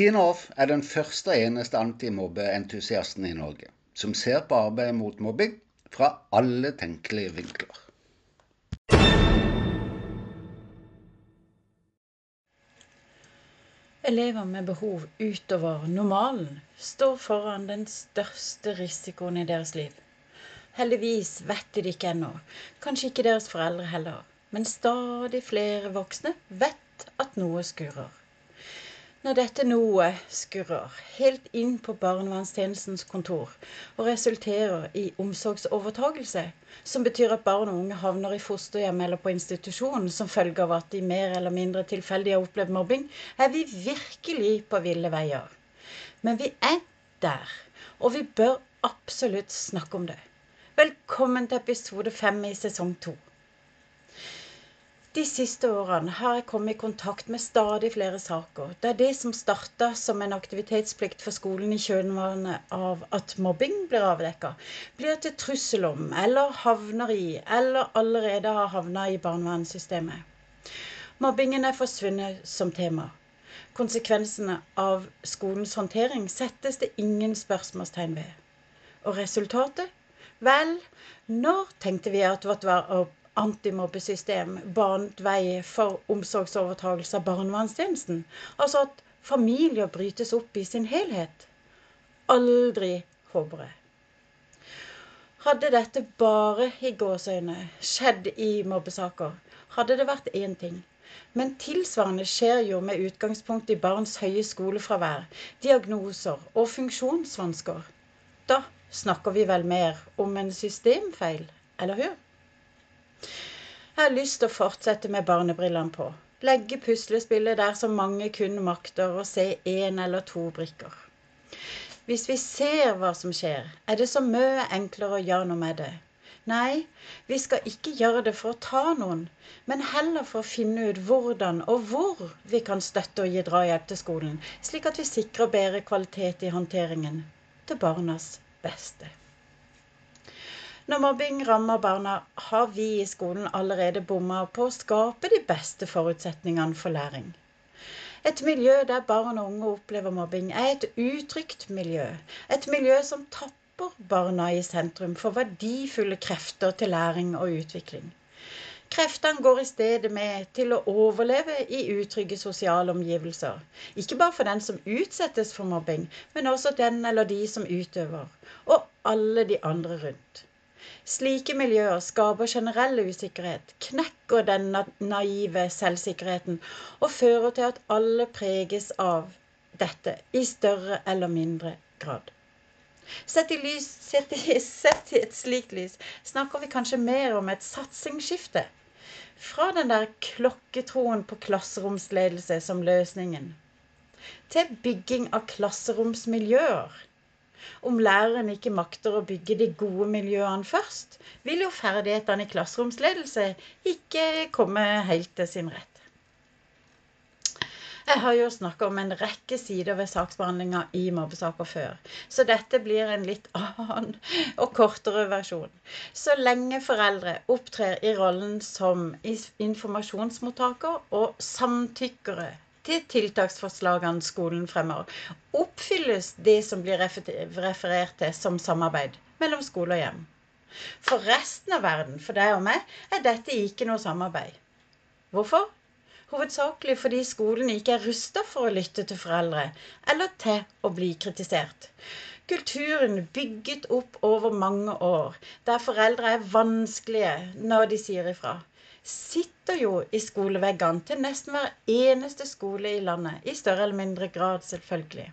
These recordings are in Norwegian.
Tina Off er den første og eneste antimobbeentusiasten i Norge som ser på arbeidet mot mobbing fra alle tenkelige vinkler. Elever med behov utover normalen står foran den største risikoen i deres liv. Heldigvis vet de det ikke ennå, kanskje ikke deres foreldre heller, men stadig flere voksne vet at noe skurrer. Når dette noe skurrer helt inn på barnevernstjenestens kontor og resulterer i omsorgsovertagelse, som betyr at barn og unge havner i fosterhjem eller på institusjon som følge av at de mer eller mindre tilfeldig har opplevd mobbing, er vi virkelig på ville veier. Men vi er der, og vi bør absolutt snakke om det. Velkommen til episode fem i sesong to. De siste årene har jeg kommet i kontakt med stadig flere saker der det som starta som en aktivitetsplikt for skolen i kjølvannet av at mobbing blir avdekka, blir til trussel om, eller havner i, eller allerede har havna i barnevernssystemet. Mobbingen er forsvunnet som tema. Konsekvensene av skolens håndtering settes det ingen spørsmålstegn ved. Og resultatet? Vel, når tenkte vi at vårt var antimobbesystem banet vei for omsorgsovertagelse av barnevernstjenesten. Altså at familier brytes opp i sin helhet. Aldri, håper jeg. Hadde dette bare i gåseøyne skjedd i mobbesaker, hadde det vært én ting. Men tilsvarende skjer jo med utgangspunkt i barns høye skolefravær, diagnoser og funksjonsvansker. Da snakker vi vel mer om en systemfeil, eller hør? Jeg har lyst til å fortsette med barnebrillene på. Legge puslespillet der så mange kun makter å se én eller to brikker. Hvis vi ser hva som skjer, er det så mye enklere å gjøre noe med det. Nei, vi skal ikke gjøre det for å ta noen, men heller for å finne ut hvordan og hvor vi kan støtte og gi drahjelp til skolen, slik at vi sikrer bedre kvalitet i håndteringen til barnas beste. Når mobbing rammer barna, har vi i skolen allerede bomma på å skape de beste forutsetningene for læring. Et miljø der barn og unge opplever mobbing, er et utrygt miljø. Et miljø som tapper barna i sentrum for verdifulle krefter til læring og utvikling. Kreftene går i stedet med til å overleve i utrygge sosiale omgivelser. Ikke bare for den som utsettes for mobbing, men også den eller de som utøver. Og alle de andre rundt. Slike miljøer skaper generell usikkerhet, knekker den naive selvsikkerheten og fører til at alle preges av dette i større eller mindre grad. Sett i, lys, sett, i, sett i, et slikt lys snakker vi kanskje mer om et satsingsskifte. Fra den der klokketroen på klasseromsledelse som løsningen, til bygging av klasseromsmiljøer om læreren ikke makter å bygge de gode miljøene først, vil jo ferdighetene i klasseromsledelse ikke komme helt til sin rett. Jeg har jo snakka om en rekke sider ved saksbehandlinga i mobbesaker før, så dette blir en litt annen og kortere versjon. Så lenge foreldre opptrer i rollen som informasjonsmottaker og samtykkere til tiltaksforslagene skolen fremmer, oppfylles det som blir referert til som samarbeid mellom skole og hjem. For resten av verden, for deg og meg, er dette ikke noe samarbeid. Hvorfor? Hovedsakelig fordi skolen ikke er rusta for å lytte til foreldre, eller til å bli kritisert. Kulturen bygget opp over mange år, der foreldre er vanskelige når de sier ifra sitter jo i skoleveggene til nesten hver eneste skole i landet. I større eller mindre grad, selvfølgelig.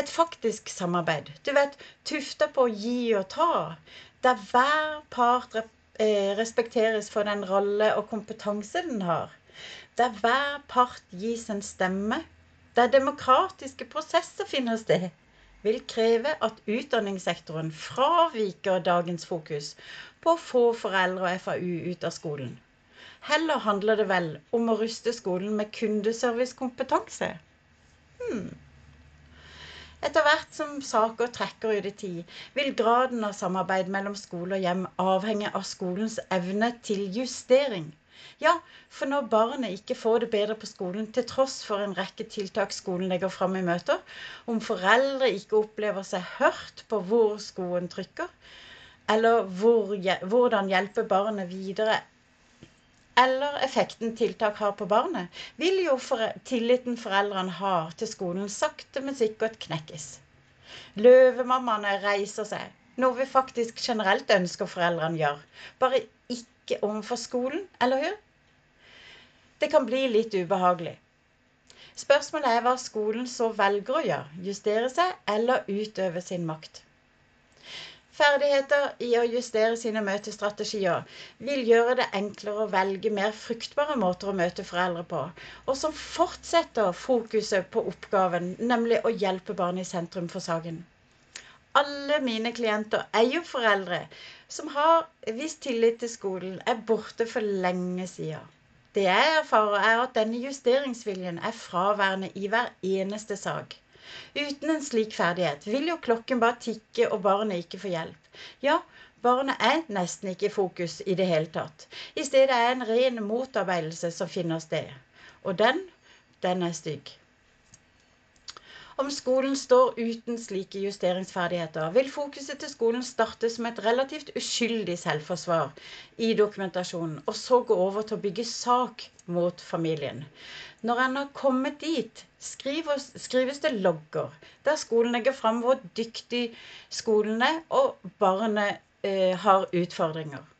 Et faktisk samarbeid. Du vet, tufta på å gi og ta. Der hver part eh, respekteres for den rolle og kompetanse den har. Der hver part gis en stemme. Der demokratiske prosesser finner sted vil kreve at utdanningssektoren fraviker dagens fokus på å få foreldre og FAU ut av skolen. Heller handler det vel om å ruste skolen med kundeservicekompetanse. Hmm. Etter hvert som saker trekker ut i tid, vil graden av samarbeid mellom skole og hjem avhenge av skolens evne til justering. Ja, for når barnet ikke får det bedre på skolen til tross for en rekke tiltak skolen legger fram i møter, om foreldre ikke opplever seg hørt på hvor skoen trykker, eller hvor, hvordan hjelpe barnet videre eller effekten tiltak har på barnet, vil jo for, tilliten foreldrene har til skolen sakte, men sikkert knekkes. Løvemammaene reiser seg, noe vi faktisk generelt ønsker foreldrene gjør, bare ikke overfor skolen, eller hun? Det kan bli litt ubehagelig. Spørsmålet er hva skolen så velger å gjøre, justere seg eller utøve sin makt. Ferdigheter i å justere sine møtestrategier vil gjøre det enklere å velge mer fruktbare måter å møte foreldre på, og som fortsetter fokuset på oppgaven, nemlig å hjelpe barnet i sentrum for saken. Alle mine klienter er jo foreldre som har vist tillit til skolen, er borte for lenge siden. Det jeg erfarer, er at denne justeringsviljen er fraværende i hver eneste sak. Uten en slik ferdighet vil jo klokken bare tikke og barnet ikke få hjelp. Ja, barnet er nesten ikke i fokus i det hele tatt. I stedet er en ren motarbeidelse som finner sted. Og den, den er stygg. Om skolen står uten slike justeringsferdigheter, vil fokuset til skolen starte som et relativt uskyldig selvforsvar i dokumentasjonen, og så gå over til å bygge sak mot familien. Når en har kommet dit, skrives, det logger der skolen legger fram hvor dyktig skolen er, og barnet eh, har utfordringer.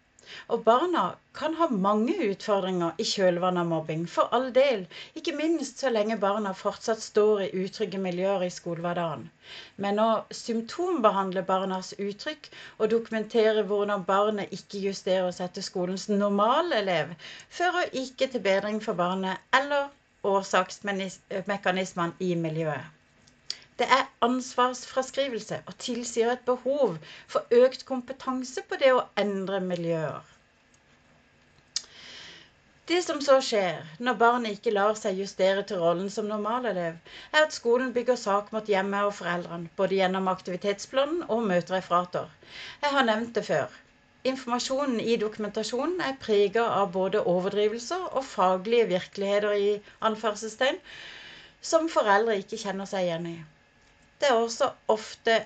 Og barna kan ha mange utfordringer i kjølvannet av mobbing, for all del. Ikke minst så lenge barna fortsatt står i utrygge miljøer i skolehverdagen. Men å symptombehandle barnas uttrykk og dokumentere hvordan barnet ikke justerer seg til skolens normale elev, fører ikke til bedring for barnet eller årsaksmekanismene i miljøet. Det er ansvarsfraskrivelse og tilsier et behov for økt kompetanse på det å endre miljøer. Det som så skjer når barnet ikke lar seg justere til rollen som normalelev, er at skolen bygger sak mot hjemmet og foreldrene, både gjennom aktivitetsplanen og møtereferater. Jeg har nevnt det før. Informasjonen i dokumentasjonen er prega av både overdrivelser og faglige virkeligheter i anførselstegn som foreldre ikke kjenner seg igjen i. Det er også ofte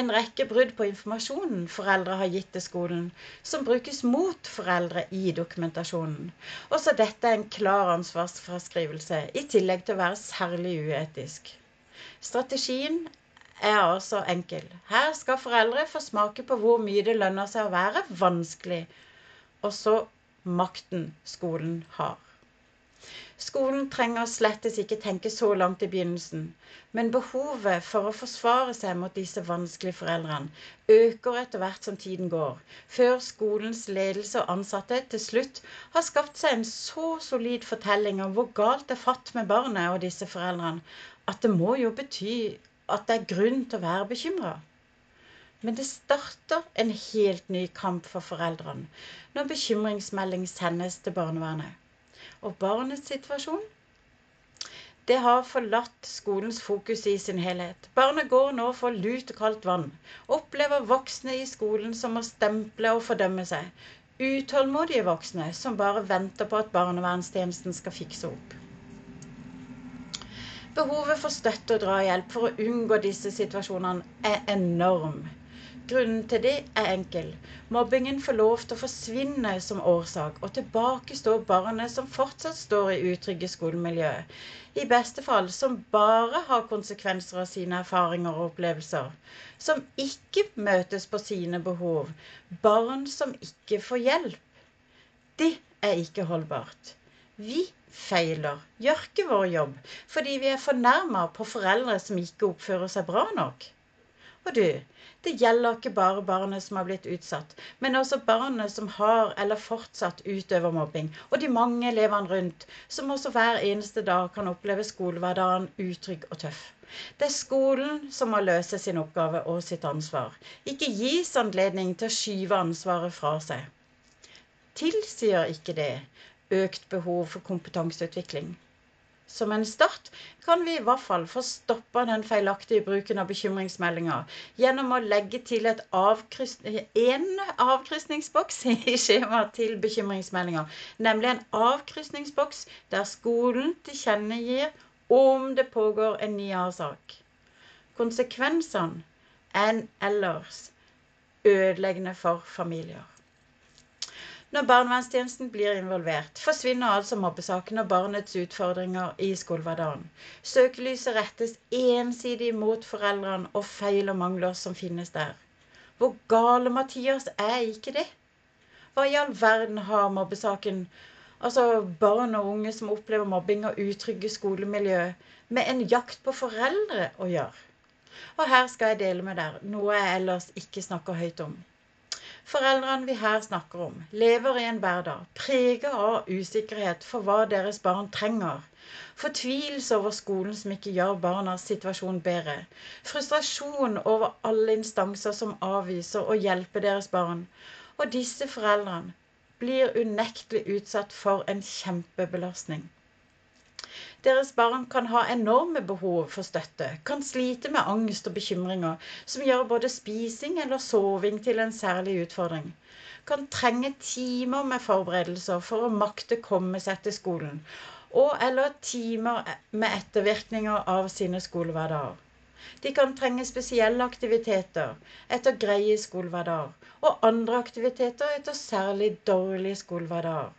en rekke brudd på informasjonen foreldre har gitt til skolen, som brukes mot foreldre i dokumentasjonen. Også dette er en klar ansvarsfraskrivelse, i tillegg til å være særlig uetisk. Strategien er altså enkel. Her skal foreldre få smake på hvor mye det lønner seg å være vanskelig, og så makten skolen har. Skolen trenger slettes ikke tenke så langt i begynnelsen, men behovet for å forsvare seg mot disse vanskelige foreldrene øker etter hvert som tiden går, før skolens ledelse og ansatte til slutt har skapt seg en så solid fortelling om hvor galt det er fatt med barnet og disse foreldrene, at det må jo bety at det er grunn til å være bekymra. Men det starter en helt ny kamp for foreldrene når bekymringsmelding sendes til barnevernet. Og barnets situasjon det har forlatt skolens fokus i sin helhet. Barna går nå for lut og kaldt vann. Opplever voksne i skolen som må stemple og fordømme seg. Utålmodige voksne som bare venter på at barnevernstjenesten skal fikse opp. Behovet for støtte og drahjelp for å unngå disse situasjonene er enorm. Grunnen til det er enkel. Mobbingen får lov til å forsvinne som årsak, og tilbake står barnet som fortsatt står i utrygge skolemiljøet. I beste fall som bare har konsekvenser av sine erfaringer og opplevelser. Som ikke møtes på sine behov. Barn som ikke får hjelp. Det er ikke holdbart. Vi feiler, gjør ikke vår jobb, fordi vi er fornærma på foreldre som ikke oppfører seg bra nok. Og du, det gjelder ikke bare barnet som har blitt utsatt, men også barnet som har eller fortsatt utøver mobbing, og de mange elevene rundt, som også hver eneste dag kan oppleve skolehverdagen utrygg og tøff. Det er skolen som må løse sin oppgave og sitt ansvar. Ikke gis anledning til å skyve ansvaret fra seg. Tilsier ikke det økt behov for kompetanseutvikling. Som en start, kan vi i hvert fall få stoppa den feilaktige bruken av bekymringsmeldinger gjennom å legge til en avkrysningsboks i skjemaet til bekymringsmeldinger. Nemlig en avkrysningsboks der skolen tilkjennegir om det pågår en ny sak. Konsekvensene enn ellers ødeleggende for familier. Når barnevernstjenesten blir involvert, forsvinner altså mobbesaken og barnets utfordringer i skolehverdagen. Søkelyset rettes ensidig mot foreldrene og feil og mangler som finnes der. Hvor gale Mathias er ikke det? Hva i all verden har mobbesaken, altså barn og unge som opplever mobbing og utrygge skolemiljø, med en jakt på foreldre å gjøre? Og her skal jeg dele med dere noe jeg ellers ikke snakker høyt om. Foreldrene vi her snakker om, lever i en hverdag preget av usikkerhet for hva deres barn trenger. Fortvilelse over skolen som ikke gjør barnas situasjon bedre. Frustrasjon over alle instanser som avviser å hjelpe deres barn. Og disse foreldrene blir unektelig utsatt for en kjempebelastning. Deres barn kan ha enorme behov for støtte, kan slite med angst og bekymringer som gjør både spising eller soving til en særlig utfordring. Kan trenge timer med forberedelser for å makte komme seg til skolen. Og eller timer med ettervirkninger av sine skolehverdager. De kan trenge spesielle aktiviteter etter greie skolehverdager, og andre aktiviteter etter særlig dårlige skolehverdager.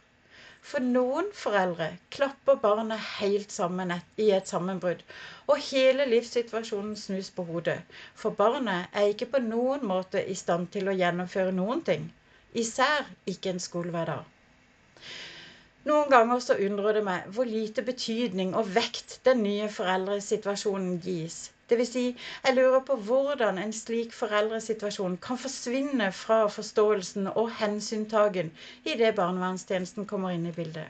For noen foreldre klapper barnet helt sammen i et sammenbrudd, og hele livssituasjonen snus på hodet. For barnet er ikke på noen måte i stand til å gjennomføre noen ting, især ikke en skolehverdag. Noen ganger så undrer det meg hvor lite betydning og vekt den nye foreldresituasjonen gis. Dvs. Si, jeg lurer på hvordan en slik foreldresituasjon kan forsvinne fra forståelsen og hensyntagen idet barnevernstjenesten kommer inn i bildet.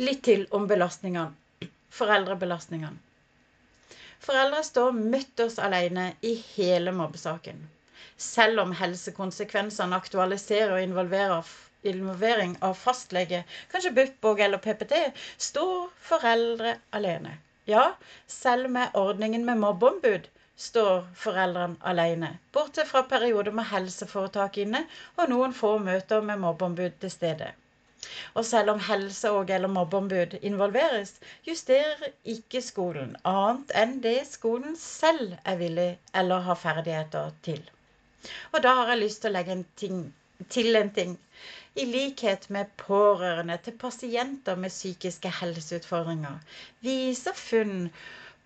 Litt til om belastningene. Foreldrebelastningene. Foreldre står mutters alene i hele mobbesaken. Selv om helsekonsekvensene aktualiserer og involverer involvering av fastlege, kanskje BUP eller PPT, står foreldre alene. Ja, selv med ordningen med mobbeombud står foreldrene alene, bortsett fra perioder med helseforetak inne og noen få møter med mobbeombud til stede. Og selv om helse- og eller mobbeombud involveres, justerer ikke skolen annet enn det skolen selv er villig eller har ferdigheter til. Og da har jeg lyst til å legge en ting, til en ting. I likhet med pårørende til pasienter med psykiske helseutfordringer viser funn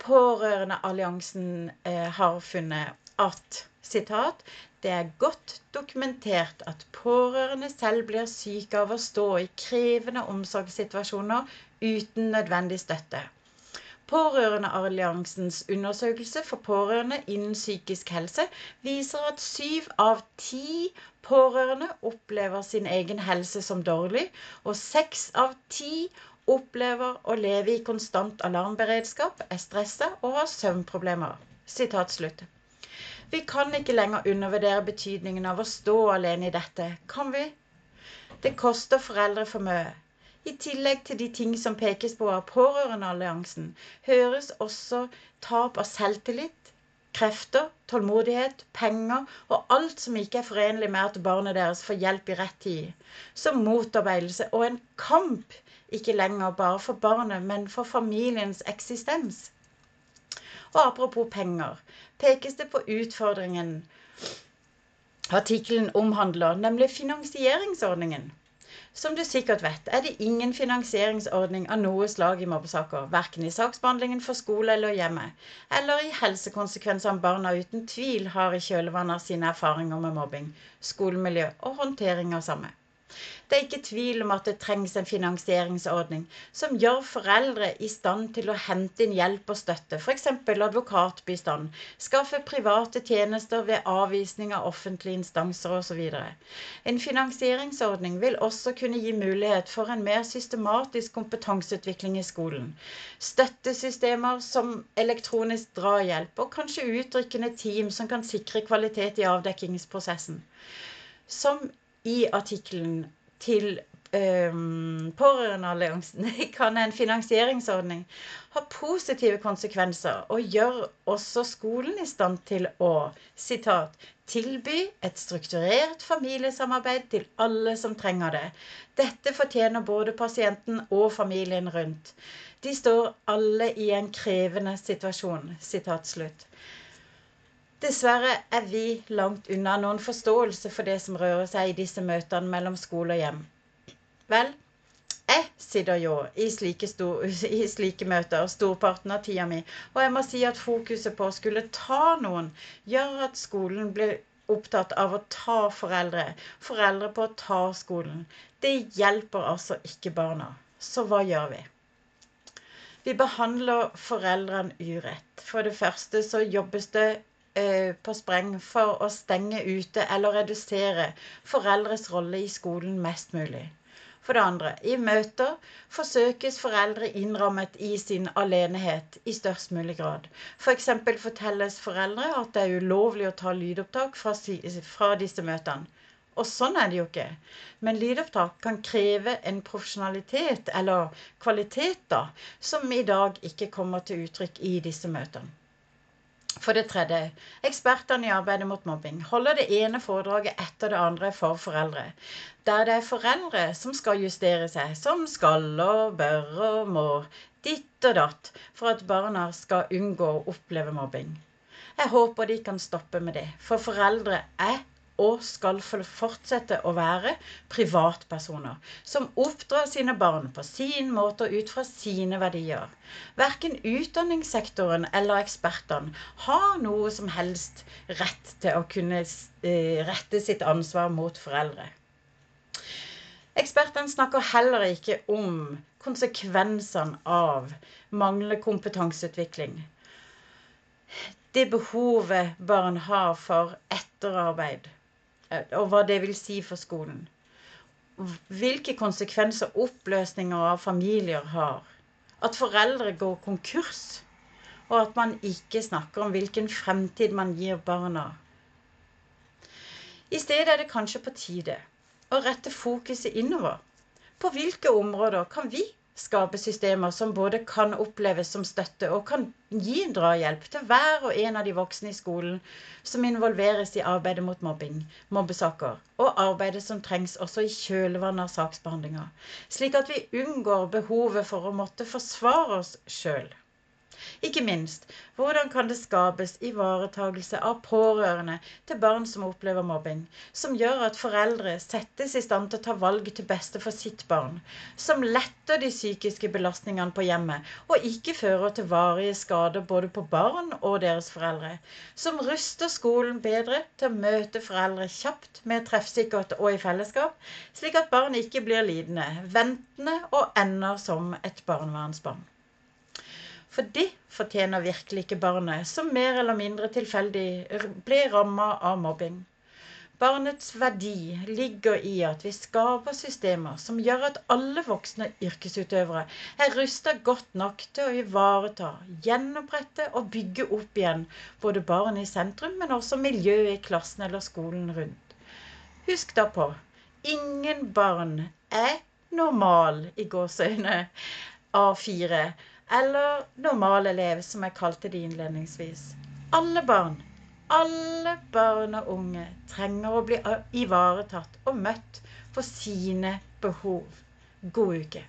Pårørendealliansen eh, har funnet at sitat, det er godt dokumentert at pårørende selv blir syke av å stå i krevende omsorgssituasjoner uten nødvendig støtte. Pårørendealliansens undersøkelse for pårørende innen psykisk helse viser at syv av ti pårørende opplever sin egen helse som dårlig, og seks av ti opplever å leve i konstant alarmberedskap, er stressa og har søvnproblemer. Vi kan ikke lenger undervurdere betydningen av å stå alene i dette, kan vi? Det koster foreldre for mye. I tillegg til de ting som pekes på av Pårørendealliansen, høres også tap av selvtillit, krefter, tålmodighet, penger og alt som ikke er forenlig med at barnet deres får hjelp i rett tid, som motarbeidelse og en kamp, ikke lenger bare for barnet, men for familiens eksistens. Og apropos penger, pekes det på utfordringen artikkelen omhandler, nemlig finansieringsordningen. Som du sikkert vet, er det ingen finansieringsordning av noe slag i mobbesaker. Verken i saksbehandlingen for skole eller hjemme, eller i helsekonsekvensene barna uten tvil har i kjølvannet av sine erfaringer med mobbing, skolemiljø og håndtering av samme. Det er ikke tvil om at det trengs en finansieringsordning som gjør foreldre i stand til å hente inn hjelp og støtte, f.eks. advokatbistand, skaffe private tjenester ved avvisning av offentlige instanser osv. En finansieringsordning vil også kunne gi mulighet for en mer systematisk kompetanseutvikling i skolen. Støttesystemer som elektronisk drahjelp og kanskje uttrykkende team som kan sikre kvalitet i avdekkingsprosessen. Som i artikkelen til um, Pårørendealliansen kan en finansieringsordning ha positive konsekvenser og gjør også skolen i stand til å citat, tilby et strukturert familiesamarbeid til alle som trenger det. Dette fortjener både pasienten og familien rundt. De står alle i en krevende situasjon. Sitat slutt. Dessverre er vi langt unna noen forståelse for det som rører seg i disse møtene mellom skole og hjem. Vel, jeg sitter jo i slike, stor, i slike møter storparten av tida mi, og jeg må si at fokuset på å skulle ta noen gjør at skolen blir opptatt av å ta foreldre, foreldre på å ta skolen. Det hjelper altså ikke barna. Så hva gjør vi? Vi behandler foreldrene urett. For det første så jobbes det på spreng for å stenge ute eller redusere foreldres rolle i skolen mest mulig. For det andre, i møter forsøkes foreldre innrammet i sin alenehet i størst mulig grad. F.eks. For fortelles foreldre at det er ulovlig å ta lydopptak fra, fra disse møtene. Og sånn er det jo ikke. Men lydopptak kan kreve en profesjonalitet, eller kvalitet, da, som i dag ikke kommer til uttrykk i disse møtene. For det tredje, ekspertene i arbeidet mot mobbing holder det ene foredraget etter det andre for foreldre. Der det er foreldre som skal justere seg, som skal og bør og må, ditt og datt, for at barna skal unngå å oppleve mobbing. Jeg håper de kan stoppe med det, for foreldre er og skal fortsette å være privatpersoner som oppdrar sine barn på sin måte og ut fra sine verdier. Verken utdanningssektoren eller ekspertene har noe som helst rett til å kunne eh, rette sitt ansvar mot foreldre. Ekspertene snakker heller ikke om konsekvensene av manglende kompetanseutvikling. Det behovet barn har for etterarbeid og hva det vil si for skolen. Hvilke konsekvenser oppløsninger av familier har. At foreldre går konkurs. Og at man ikke snakker om hvilken fremtid man gir barna. I stedet er det kanskje på tide å rette fokuset innover. På hvilke områder kan vi skape systemer som både kan oppleves som støtte og kan gi drahjelp til hver og en av de voksne i skolen som involveres i arbeidet mot mobbing, mobbesaker, og arbeidet som trengs også i kjølvannet av saksbehandlinga, slik at vi unngår behovet for å måtte forsvare oss sjøl. Ikke minst, hvordan kan det skapes ivaretagelse av pårørende til barn som opplever mobbing, som gjør at foreldre settes i stand til å ta valg til beste for sitt barn, som letter de psykiske belastningene på hjemmet og ikke fører til varige skader både på barn og deres foreldre, som ruster skolen bedre til å møte foreldre kjapt, mer treffsikkert og i fellesskap, slik at barn ikke blir lidende, ventende og ender som et barnevernsbarn. For det fortjener virkelig ikke barnet, som mer eller mindre tilfeldig ble ramma av mobbing. Barnets verdi ligger i at vi skaper systemer som gjør at alle voksne yrkesutøvere er rusta godt nok til å ivareta, gjenopprette og bygge opp igjen både barn i sentrum, men også miljøet i klassen eller skolen rundt. Husk da på ingen barn er normal i gåseøyne A4 eller normalelev, som jeg kalte det innledningsvis. Alle barn, alle barn og unge trenger å bli ivaretatt og møtt for sine behov. God uke.